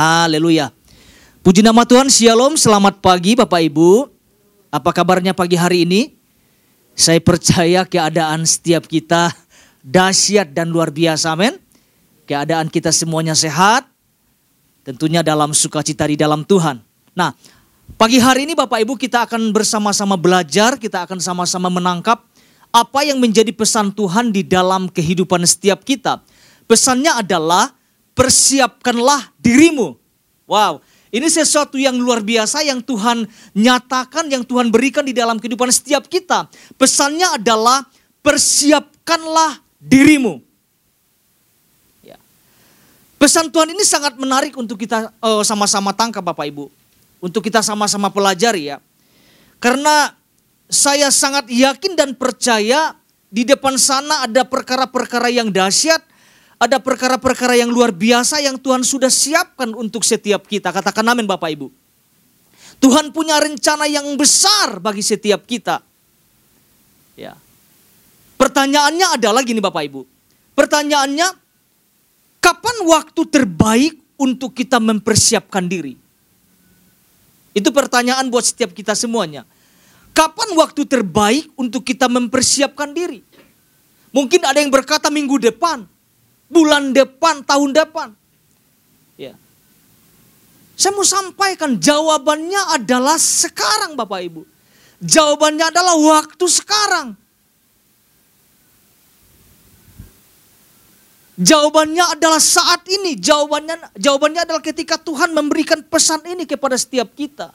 Haleluya. Puji nama Tuhan, Shalom, selamat pagi Bapak Ibu. Apa kabarnya pagi hari ini? Saya percaya keadaan setiap kita dahsyat dan luar biasa, amin. Keadaan kita semuanya sehat, tentunya dalam sukacita di dalam Tuhan. Nah, pagi hari ini Bapak Ibu kita akan bersama-sama belajar, kita akan sama-sama menangkap apa yang menjadi pesan Tuhan di dalam kehidupan setiap kita. Pesannya adalah persiapkanlah dirimu. Wow, ini sesuatu yang luar biasa yang Tuhan nyatakan, yang Tuhan berikan di dalam kehidupan setiap kita. Pesannya adalah persiapkanlah dirimu. Ya. Pesan Tuhan ini sangat menarik untuk kita uh, sama-sama tangkap Bapak Ibu. Untuk kita sama-sama pelajari ya. Karena saya sangat yakin dan percaya di depan sana ada perkara-perkara yang dahsyat ada perkara-perkara yang luar biasa yang Tuhan sudah siapkan untuk setiap kita. Katakan amin Bapak Ibu. Tuhan punya rencana yang besar bagi setiap kita. Ya. Pertanyaannya adalah gini Bapak Ibu. Pertanyaannya, kapan waktu terbaik untuk kita mempersiapkan diri? Itu pertanyaan buat setiap kita semuanya. Kapan waktu terbaik untuk kita mempersiapkan diri? Mungkin ada yang berkata minggu depan, bulan depan, tahun depan. Ya. Saya mau sampaikan jawabannya adalah sekarang Bapak Ibu. Jawabannya adalah waktu sekarang. Jawabannya adalah saat ini. Jawabannya jawabannya adalah ketika Tuhan memberikan pesan ini kepada setiap kita.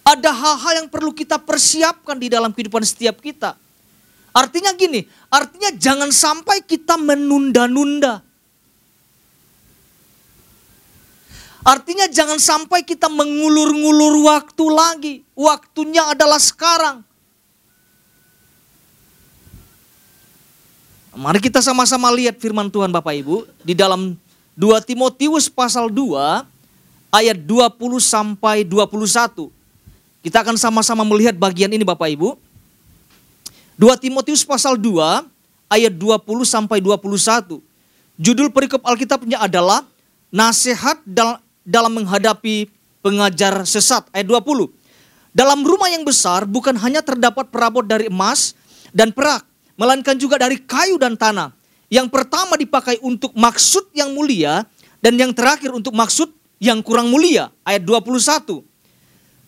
Ada hal-hal yang perlu kita persiapkan di dalam kehidupan setiap kita. Artinya gini, artinya jangan sampai kita menunda-nunda. Artinya jangan sampai kita mengulur-ngulur waktu lagi. Waktunya adalah sekarang. Mari kita sama-sama lihat firman Tuhan Bapak Ibu di dalam 2 Timotius pasal 2 ayat 20 sampai 21. Kita akan sama-sama melihat bagian ini Bapak Ibu. 2 Timotius pasal 2 ayat 20 sampai 21. Judul perikop Alkitabnya adalah nasihat dalam menghadapi pengajar sesat ayat 20. Dalam rumah yang besar bukan hanya terdapat perabot dari emas dan perak, melainkan juga dari kayu dan tanah. Yang pertama dipakai untuk maksud yang mulia dan yang terakhir untuk maksud yang kurang mulia. Ayat 21.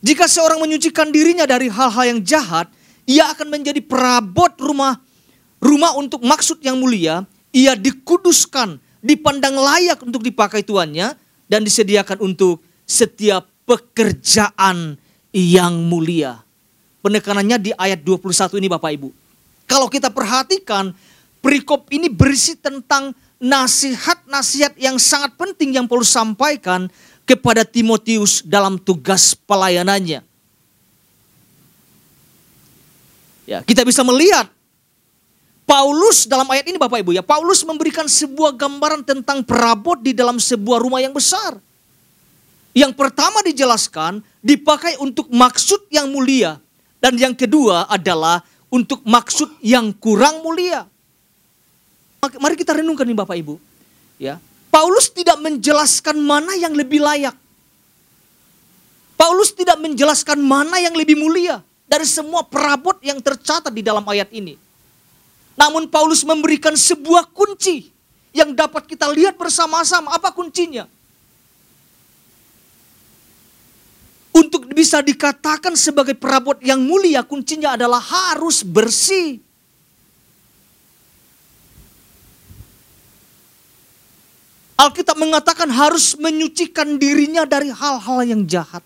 Jika seorang menyucikan dirinya dari hal-hal yang jahat, ia akan menjadi perabot rumah rumah untuk maksud yang mulia, ia dikuduskan, dipandang layak untuk dipakai tuannya dan disediakan untuk setiap pekerjaan yang mulia. Penekanannya di ayat 21 ini Bapak Ibu. Kalau kita perhatikan, perikop ini berisi tentang nasihat-nasihat yang sangat penting yang Paulus sampaikan kepada Timotius dalam tugas pelayanannya. Ya, kita bisa melihat Paulus dalam ayat ini Bapak Ibu ya, Paulus memberikan sebuah gambaran tentang perabot di dalam sebuah rumah yang besar. Yang pertama dijelaskan dipakai untuk maksud yang mulia dan yang kedua adalah untuk maksud yang kurang mulia. Mari kita renungkan nih Bapak Ibu. Ya. Paulus tidak menjelaskan mana yang lebih layak. Paulus tidak menjelaskan mana yang lebih mulia dari semua perabot yang tercatat di dalam ayat ini. Namun Paulus memberikan sebuah kunci yang dapat kita lihat bersama-sama. Apa kuncinya? Untuk bisa dikatakan sebagai perabot yang mulia, kuncinya adalah harus bersih. Alkitab mengatakan harus menyucikan dirinya dari hal-hal yang jahat.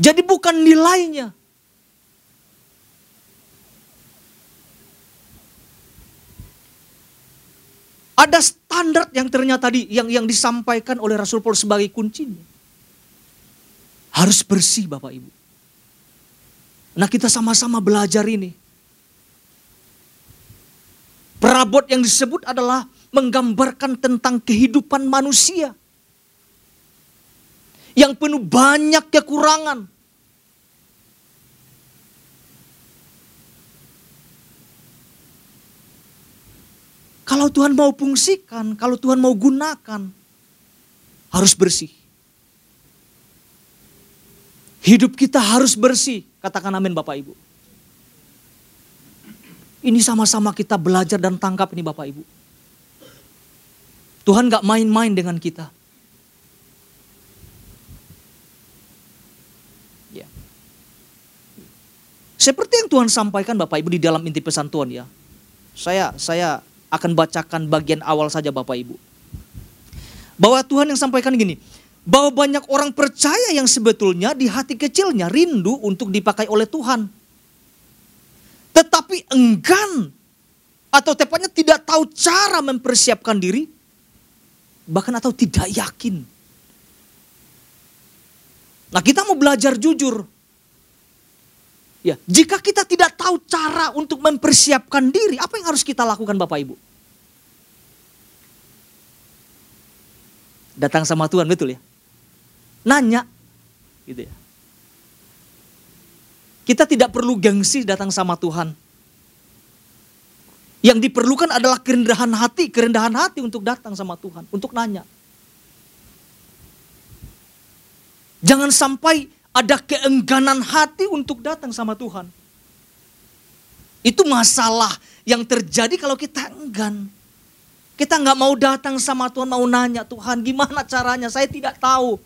Jadi bukan nilainya. Ada standar yang ternyata di, yang yang disampaikan oleh Rasul Paulus sebagai kuncinya. Harus bersih Bapak Ibu. Nah kita sama-sama belajar ini. Perabot yang disebut adalah menggambarkan tentang kehidupan manusia yang penuh banyak kekurangan. Kalau Tuhan mau fungsikan, kalau Tuhan mau gunakan, harus bersih. Hidup kita harus bersih. Katakan amin Bapak Ibu. Ini sama-sama kita belajar dan tangkap ini Bapak Ibu. Tuhan gak main-main dengan kita. Seperti yang Tuhan sampaikan Bapak Ibu di dalam inti pesan Tuhan ya. Saya saya akan bacakan bagian awal saja Bapak Ibu. Bahwa Tuhan yang sampaikan gini, bahwa banyak orang percaya yang sebetulnya di hati kecilnya rindu untuk dipakai oleh Tuhan. Tetapi enggan atau tepatnya tidak tahu cara mempersiapkan diri bahkan atau tidak yakin. Nah, kita mau belajar jujur. Ya, jika kita tidak tahu cara untuk mempersiapkan diri, apa yang harus kita lakukan Bapak Ibu? Datang sama Tuhan, betul ya? Nanya. Gitu ya. Kita tidak perlu gengsi datang sama Tuhan. Yang diperlukan adalah kerendahan hati, kerendahan hati untuk datang sama Tuhan, untuk nanya. Jangan sampai ada keengganan hati untuk datang sama Tuhan. Itu masalah yang terjadi kalau kita enggan. Kita nggak mau datang sama Tuhan, mau nanya Tuhan gimana caranya, saya tidak tahu.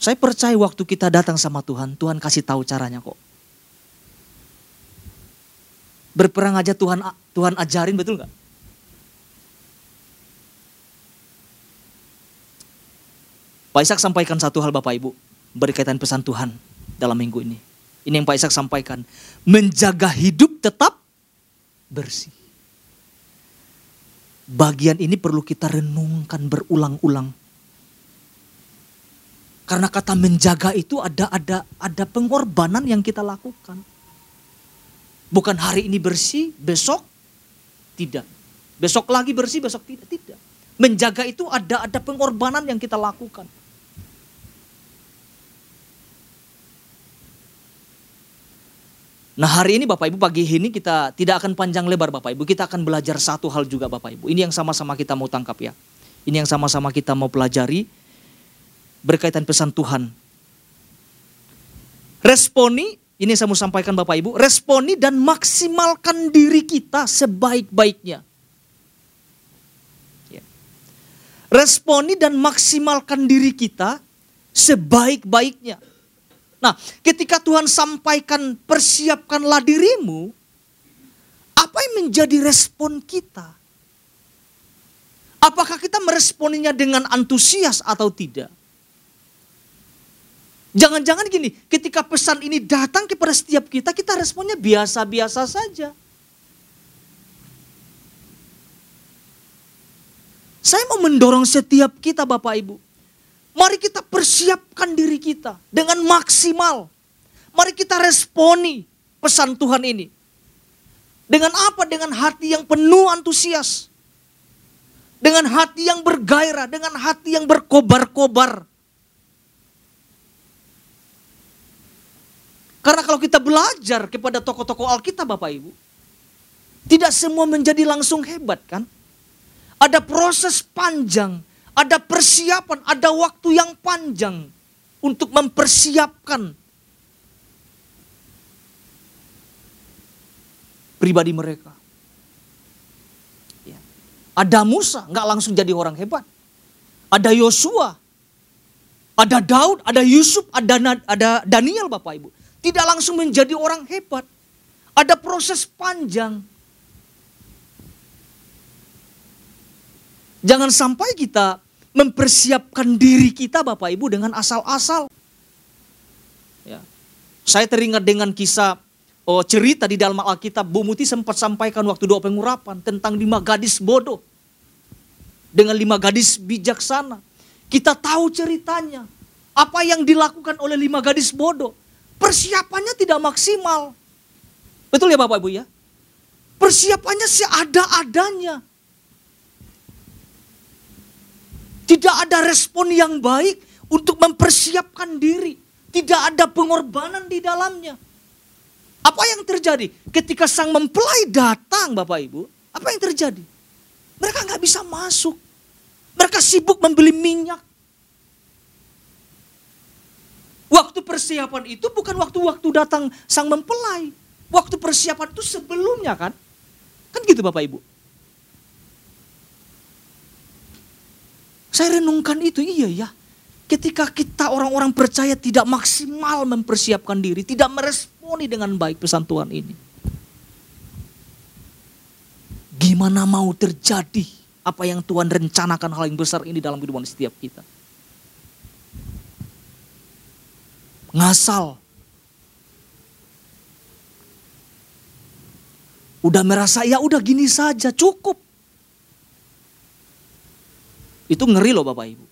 Saya percaya waktu kita datang sama Tuhan, Tuhan kasih tahu caranya kok. Berperang aja Tuhan Tuhan ajarin betul nggak? Pak Ishak sampaikan satu hal Bapak Ibu berkaitan pesan Tuhan dalam minggu ini. Ini yang Pak Ishak sampaikan. Menjaga hidup tetap bersih. Bagian ini perlu kita renungkan berulang-ulang. Karena kata menjaga itu ada ada ada pengorbanan yang kita lakukan. Bukan hari ini bersih, besok tidak. Besok lagi bersih, besok tidak. Tidak. Menjaga itu ada ada pengorbanan yang kita lakukan. Nah hari ini Bapak Ibu pagi ini kita tidak akan panjang lebar Bapak Ibu. Kita akan belajar satu hal juga Bapak Ibu. Ini yang sama-sama kita mau tangkap ya. Ini yang sama-sama kita mau pelajari berkaitan pesan Tuhan. Responi ini saya mau sampaikan Bapak Ibu, responi dan maksimalkan diri kita sebaik-baiknya. Ya. Responi dan maksimalkan diri kita sebaik-baiknya. Nah, ketika Tuhan sampaikan persiapkanlah dirimu, apa yang menjadi respon kita? Apakah kita meresponinya dengan antusias atau tidak? Jangan-jangan gini, ketika pesan ini datang kepada setiap kita, kita responnya biasa-biasa saja. Saya mau mendorong setiap kita Bapak Ibu. Mari kita persiapkan diri kita dengan maksimal. Mari kita responi pesan Tuhan ini. Dengan apa? Dengan hati yang penuh antusias. Dengan hati yang bergairah, dengan hati yang berkobar-kobar Karena kalau kita belajar kepada tokoh-tokoh Alkitab Bapak Ibu, tidak semua menjadi langsung hebat kan? Ada proses panjang, ada persiapan, ada waktu yang panjang untuk mempersiapkan pribadi mereka. Ya. Ada Musa, nggak langsung jadi orang hebat. Ada Yosua, ada Daud, ada Yusuf, ada ada Daniel Bapak Ibu. Tidak langsung menjadi orang hebat. Ada proses panjang. Jangan sampai kita mempersiapkan diri kita Bapak Ibu dengan asal-asal. Ya. Saya teringat dengan kisah oh, cerita di dalam Alkitab Bu Muti sempat sampaikan waktu doa pengurapan tentang lima gadis bodoh. Dengan lima gadis bijaksana. Kita tahu ceritanya. Apa yang dilakukan oleh lima gadis bodoh persiapannya tidak maksimal. Betul ya Bapak Ibu ya? Persiapannya seada-adanya. Tidak ada respon yang baik untuk mempersiapkan diri. Tidak ada pengorbanan di dalamnya. Apa yang terjadi? Ketika sang mempelai datang Bapak Ibu, apa yang terjadi? Mereka nggak bisa masuk. Mereka sibuk membeli minyak. Waktu persiapan itu bukan waktu-waktu datang sang mempelai. Waktu persiapan itu sebelumnya kan. Kan gitu Bapak Ibu. Saya renungkan itu, iya ya. Ketika kita orang-orang percaya tidak maksimal mempersiapkan diri, tidak meresponi dengan baik pesan Tuhan ini. Gimana mau terjadi apa yang Tuhan rencanakan hal yang besar ini dalam kehidupan setiap kita. Ngasal. Udah merasa ya udah gini saja cukup. Itu ngeri loh Bapak Ibu.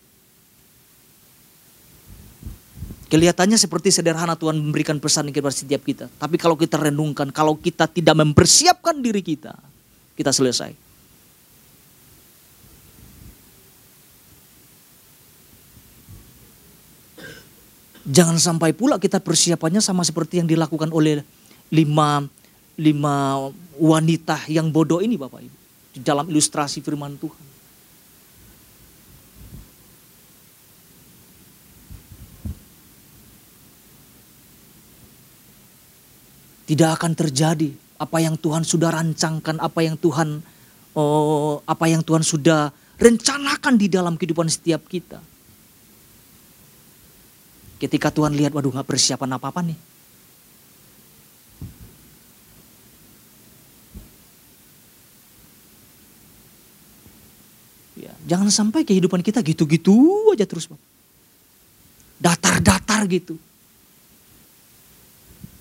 Kelihatannya seperti sederhana Tuhan memberikan pesan kepada setiap kita. Tapi kalau kita renungkan, kalau kita tidak mempersiapkan diri kita, kita selesai. Jangan sampai pula kita persiapannya sama seperti yang dilakukan oleh lima, lima wanita yang bodoh ini Bapak Ibu. Di dalam ilustrasi firman Tuhan. Tidak akan terjadi apa yang Tuhan sudah rancangkan, apa yang Tuhan oh, apa yang Tuhan sudah rencanakan di dalam kehidupan setiap kita. Ketika Tuhan lihat, waduh nggak persiapan apa-apa nih. Ya, jangan sampai kehidupan kita gitu-gitu aja terus. Datar-datar gitu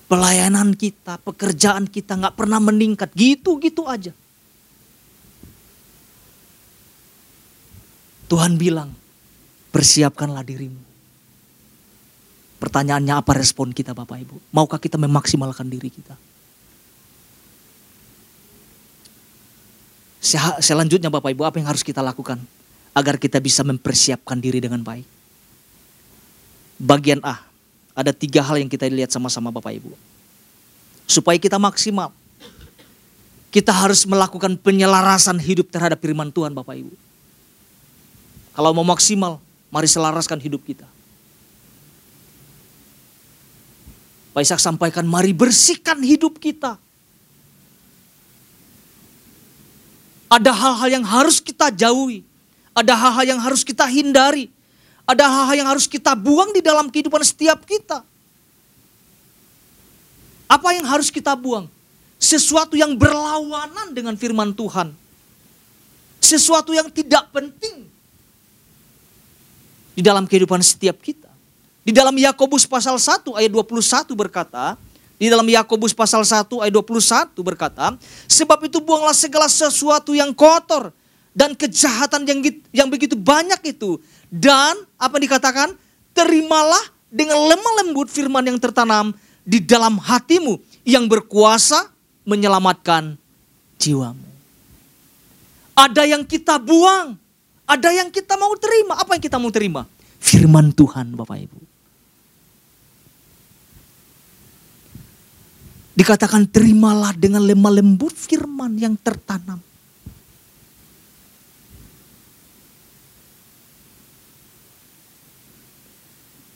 pelayanan kita, pekerjaan kita nggak pernah meningkat, gitu-gitu aja. Tuhan bilang, persiapkanlah dirimu. Pertanyaannya apa respon kita Bapak Ibu? Maukah kita memaksimalkan diri kita? Selanjutnya Bapak Ibu, apa yang harus kita lakukan? Agar kita bisa mempersiapkan diri dengan baik. Bagian A, ada tiga hal yang kita lihat sama-sama Bapak Ibu. Supaya kita maksimal. Kita harus melakukan penyelarasan hidup terhadap firman Tuhan Bapak Ibu. Kalau mau maksimal, mari selaraskan hidup kita. Pak Ishak sampaikan, mari bersihkan hidup kita. Ada hal-hal yang harus kita jauhi. Ada hal-hal yang harus kita hindari. Ada hal-hal yang harus kita buang di dalam kehidupan setiap kita. Apa yang harus kita buang? Sesuatu yang berlawanan dengan firman Tuhan. Sesuatu yang tidak penting di dalam kehidupan setiap kita. Di dalam Yakobus pasal 1 ayat 21 berkata, di dalam Yakobus pasal 1 ayat 21 berkata, sebab itu buanglah segala sesuatu yang kotor dan kejahatan yang yang begitu banyak itu dan apa dikatakan? Terimalah dengan lemah lembut firman yang tertanam di dalam hatimu yang berkuasa menyelamatkan jiwamu. Ada yang kita buang, ada yang kita mau terima. Apa yang kita mau terima? Firman Tuhan Bapak Ibu. Dikatakan terimalah dengan lemah lembut firman yang tertanam.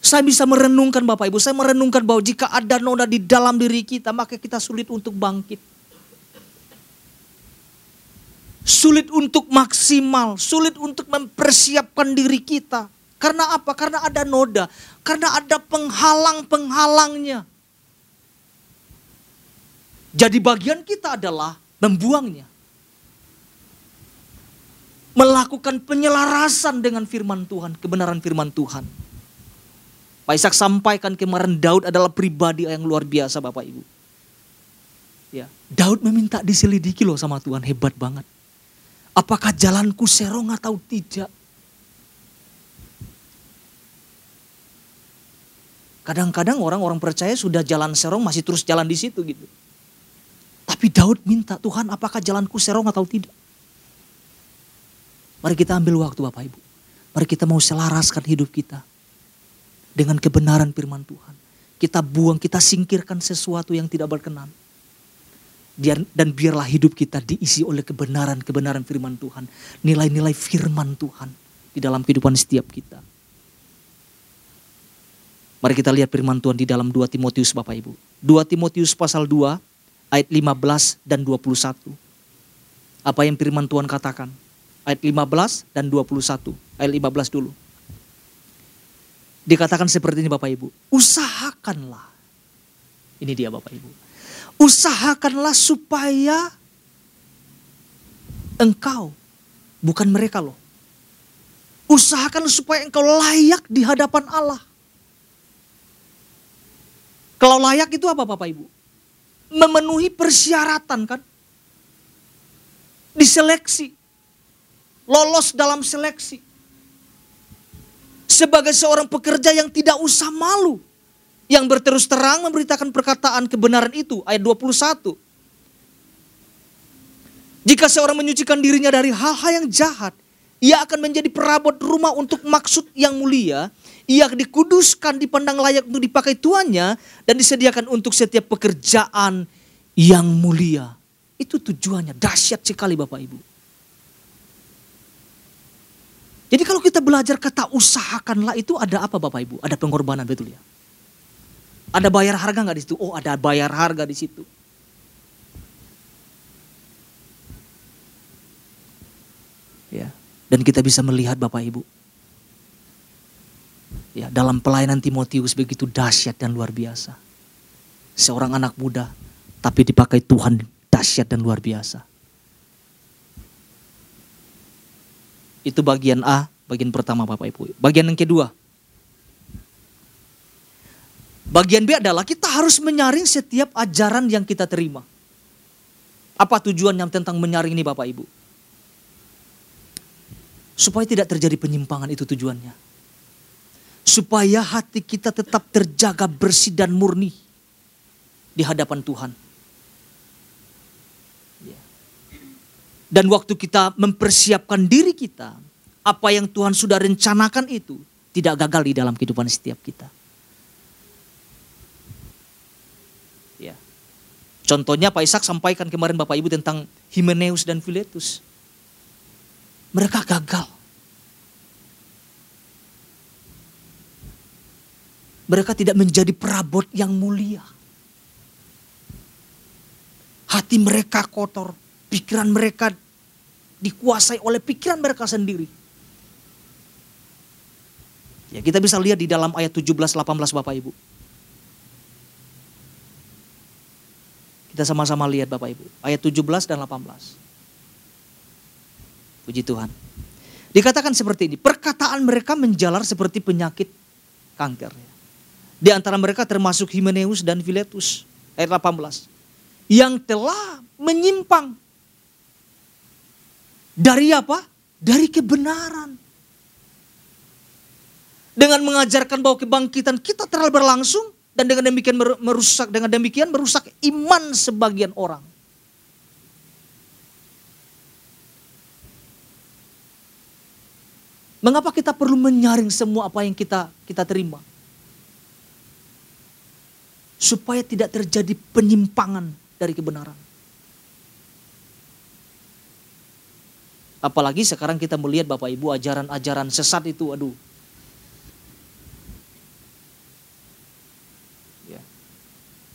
Saya bisa merenungkan Bapak Ibu, saya merenungkan bahwa jika ada noda di dalam diri kita, maka kita sulit untuk bangkit. Sulit untuk maksimal, sulit untuk mempersiapkan diri kita. Karena apa? Karena ada noda, karena ada penghalang-penghalangnya. Jadi bagian kita adalah membuangnya. Melakukan penyelarasan dengan firman Tuhan, kebenaran firman Tuhan. Pak Ishak sampaikan kemarin Daud adalah pribadi yang luar biasa Bapak Ibu. Ya, Daud meminta diselidiki loh sama Tuhan, hebat banget. Apakah jalanku serong atau tidak? Kadang-kadang orang-orang percaya sudah jalan serong masih terus jalan di situ gitu. Tapi Daud minta Tuhan apakah jalanku serong atau tidak? Mari kita ambil waktu Bapak Ibu. Mari kita mau selaraskan hidup kita dengan kebenaran firman Tuhan. kita buang, kita singkirkan sesuatu yang tidak berkenan. Dan biarlah hidup kita diisi oleh kebenaran-kebenaran firman Tuhan. Nilai-nilai firman Tuhan di dalam kehidupan setiap kita. Mari kita lihat firman Tuhan di dalam 2 Timotius Bapak Ibu. 2 Timotius pasal 2 ayat 15 dan 21. Apa yang firman Tuhan katakan? Ayat 15 dan 21. Ayat 15 dulu. Dikatakan seperti ini Bapak Ibu. Usahakanlah. Ini dia Bapak Ibu. Usahakanlah supaya engkau, bukan mereka loh. Usahakan supaya engkau layak di hadapan Allah. Kalau layak itu apa Bapak Ibu? Memenuhi persyaratan kan? Diseleksi. Lolos dalam seleksi sebagai seorang pekerja yang tidak usah malu. Yang berterus terang memberitakan perkataan kebenaran itu. Ayat 21. Jika seorang menyucikan dirinya dari hal-hal yang jahat, ia akan menjadi perabot rumah untuk maksud yang mulia. Ia dikuduskan, dipandang layak untuk dipakai tuannya, dan disediakan untuk setiap pekerjaan yang mulia. Itu tujuannya, dahsyat sekali Bapak Ibu. Jadi kalau kita belajar kata usahakanlah itu ada apa Bapak Ibu? Ada pengorbanan betul ya? Ada bayar harga nggak di situ? Oh ada bayar harga di situ. Ya, dan kita bisa melihat Bapak Ibu. Ya, dalam pelayanan Timotius begitu dahsyat dan luar biasa. Seorang anak muda tapi dipakai Tuhan dahsyat dan luar biasa. Itu bagian A, bagian pertama Bapak Ibu. Bagian yang kedua. Bagian B adalah kita harus menyaring setiap ajaran yang kita terima. Apa tujuan yang tentang menyaring ini Bapak Ibu? Supaya tidak terjadi penyimpangan itu tujuannya. Supaya hati kita tetap terjaga bersih dan murni di hadapan Tuhan. Dan waktu kita mempersiapkan diri kita, apa yang Tuhan sudah rencanakan itu tidak gagal di dalam kehidupan setiap kita. Ya. Contohnya Pak Ishak sampaikan kemarin Bapak Ibu tentang Himeneus dan Filetus. Mereka gagal. Mereka tidak menjadi perabot yang mulia. Hati mereka kotor, pikiran mereka dikuasai oleh pikiran mereka sendiri. Ya, kita bisa lihat di dalam ayat 17 18 Bapak Ibu. Kita sama-sama lihat Bapak Ibu, ayat 17 dan 18. Puji Tuhan. Dikatakan seperti ini, perkataan mereka menjalar seperti penyakit kanker. Di antara mereka termasuk Himeneus dan Filetus, ayat 18. Yang telah menyimpang dari apa? Dari kebenaran. Dengan mengajarkan bahwa kebangkitan kita telah berlangsung dan dengan demikian merusak dengan demikian merusak iman sebagian orang. Mengapa kita perlu menyaring semua apa yang kita kita terima? Supaya tidak terjadi penyimpangan dari kebenaran. Apalagi sekarang kita melihat Bapak Ibu ajaran-ajaran sesat itu aduh.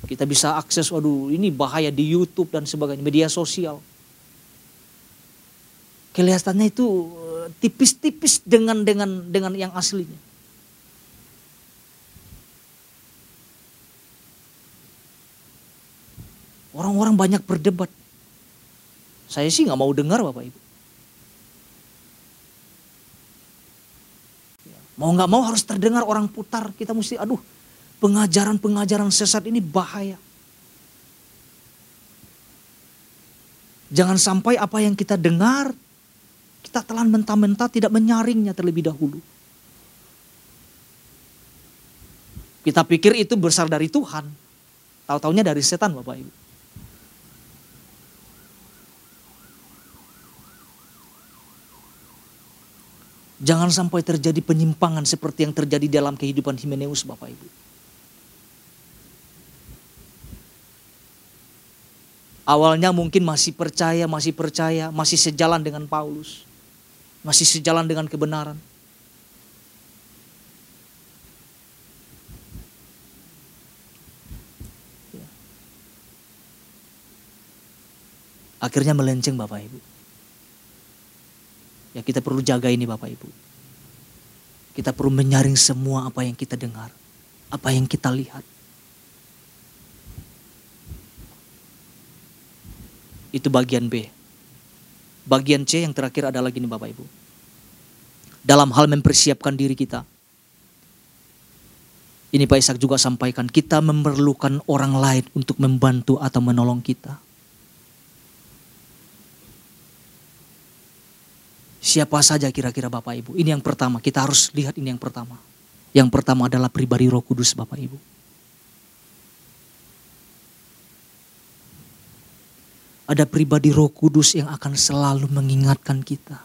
Kita bisa akses waduh ini bahaya di YouTube dan sebagainya, media sosial. Kelihatannya itu eh, tipis-tipis dengan dengan dengan yang aslinya. Orang-orang banyak berdebat. Saya sih nggak mau dengar Bapak Ibu. Mau nggak mau harus terdengar orang putar. Kita mesti, aduh, pengajaran-pengajaran sesat ini bahaya. Jangan sampai apa yang kita dengar, kita telan mentah-mentah tidak menyaringnya terlebih dahulu. Kita pikir itu besar dari Tuhan. Tahu-taunya dari setan Bapak Ibu. Jangan sampai terjadi penyimpangan seperti yang terjadi dalam kehidupan Himeneus Bapak Ibu. Awalnya mungkin masih percaya, masih percaya, masih sejalan dengan Paulus. Masih sejalan dengan kebenaran. Akhirnya melenceng Bapak Ibu. Ya kita perlu jaga ini Bapak Ibu. Kita perlu menyaring semua apa yang kita dengar, apa yang kita lihat. Itu bagian B. Bagian C yang terakhir adalah gini Bapak Ibu. Dalam hal mempersiapkan diri kita. Ini Pak Ishak juga sampaikan, kita memerlukan orang lain untuk membantu atau menolong kita. Siapa saja kira-kira Bapak Ibu? Ini yang pertama, kita harus lihat ini yang pertama. Yang pertama adalah pribadi Roh Kudus Bapak Ibu. Ada pribadi Roh Kudus yang akan selalu mengingatkan kita.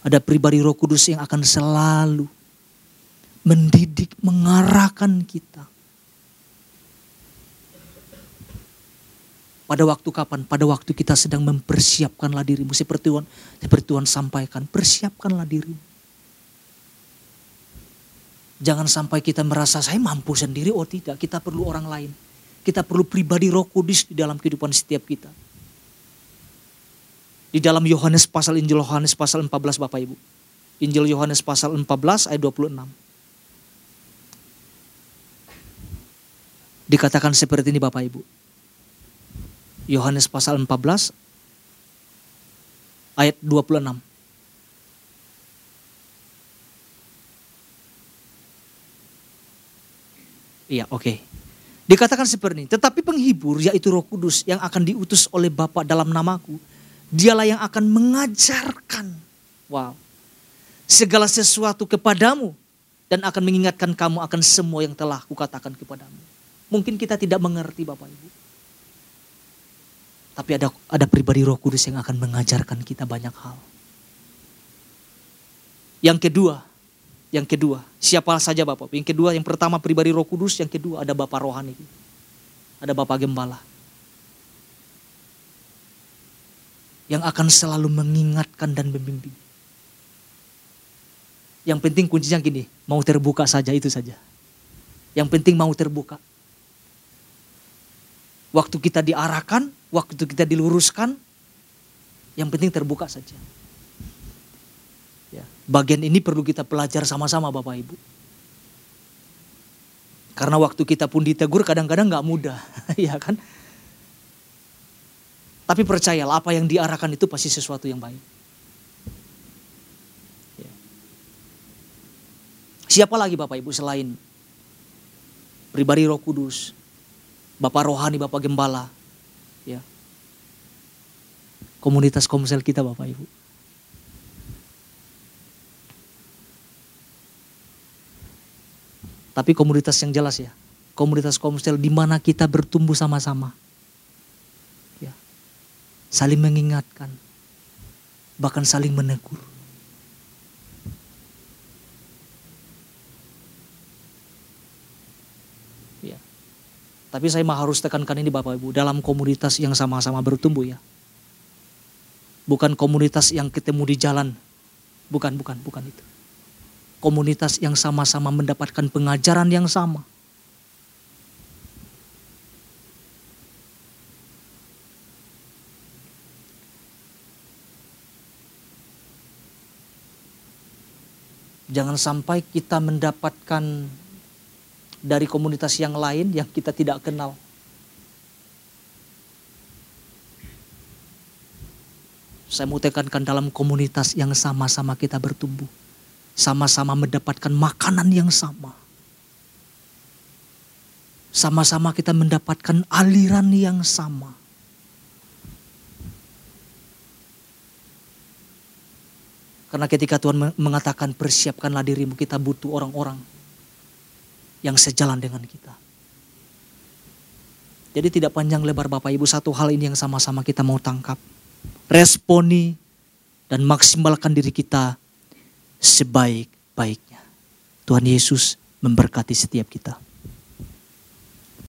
Ada pribadi Roh Kudus yang akan selalu mendidik, mengarahkan kita. Pada waktu kapan? Pada waktu kita sedang mempersiapkanlah dirimu. Seperti Tuhan, seperti Tuhan sampaikan, persiapkanlah dirimu. Jangan sampai kita merasa saya mampu sendiri, oh tidak. Kita perlu orang lain. Kita perlu pribadi roh kudus di dalam kehidupan setiap kita. Di dalam Yohanes pasal Injil Yohanes pasal 14 Bapak Ibu. Injil Yohanes pasal 14 ayat 26. Dikatakan seperti ini Bapak Ibu. Yohanes pasal 14 ayat 26. Iya, oke. Okay. Dikatakan seperti ini, tetapi penghibur yaitu Roh Kudus yang akan diutus oleh Bapa dalam namaku, dialah yang akan mengajarkan. Wow. Segala sesuatu kepadamu dan akan mengingatkan kamu akan semua yang telah kukatakan kepadamu. Mungkin kita tidak mengerti Bapak Ibu. Tapi ada ada pribadi Roh Kudus yang akan mengajarkan kita banyak hal. Yang kedua, yang kedua, siapa saja Bapak? Yang kedua, yang pertama pribadi Roh Kudus, yang kedua ada Bapak rohani. Ada Bapak gembala. Yang akan selalu mengingatkan dan membimbing. Yang penting kuncinya gini, mau terbuka saja itu saja. Yang penting mau terbuka. Waktu kita diarahkan, waktu kita diluruskan, yang penting terbuka saja. Bagian ini perlu kita pelajar sama-sama Bapak Ibu. Karena waktu kita pun ditegur kadang-kadang nggak mudah, ya kan? Tapi percayalah apa yang diarahkan itu pasti sesuatu yang baik. Ya. Siapa lagi Bapak Ibu selain pribadi Roh Kudus, Bapak rohani, Bapak gembala, Ya. Komunitas komsel kita Bapak Ibu. Tapi komunitas yang jelas ya. Komunitas komsel di mana kita bertumbuh sama-sama. Ya. Saling mengingatkan. Bahkan saling menegur. Tapi saya mah harus tekankan ini Bapak Ibu, dalam komunitas yang sama-sama bertumbuh ya. Bukan komunitas yang ketemu di jalan. Bukan, bukan, bukan itu. Komunitas yang sama-sama mendapatkan pengajaran yang sama. Jangan sampai kita mendapatkan dari komunitas yang lain yang kita tidak kenal. Saya mau tekankan dalam komunitas yang sama-sama kita bertumbuh. Sama-sama mendapatkan makanan yang sama. Sama-sama kita mendapatkan aliran yang sama. Karena ketika Tuhan mengatakan persiapkanlah dirimu, kita butuh orang-orang yang sejalan dengan kita. Jadi tidak panjang lebar Bapak Ibu, satu hal ini yang sama-sama kita mau tangkap. Responi dan maksimalkan diri kita sebaik-baiknya. Tuhan Yesus memberkati setiap kita.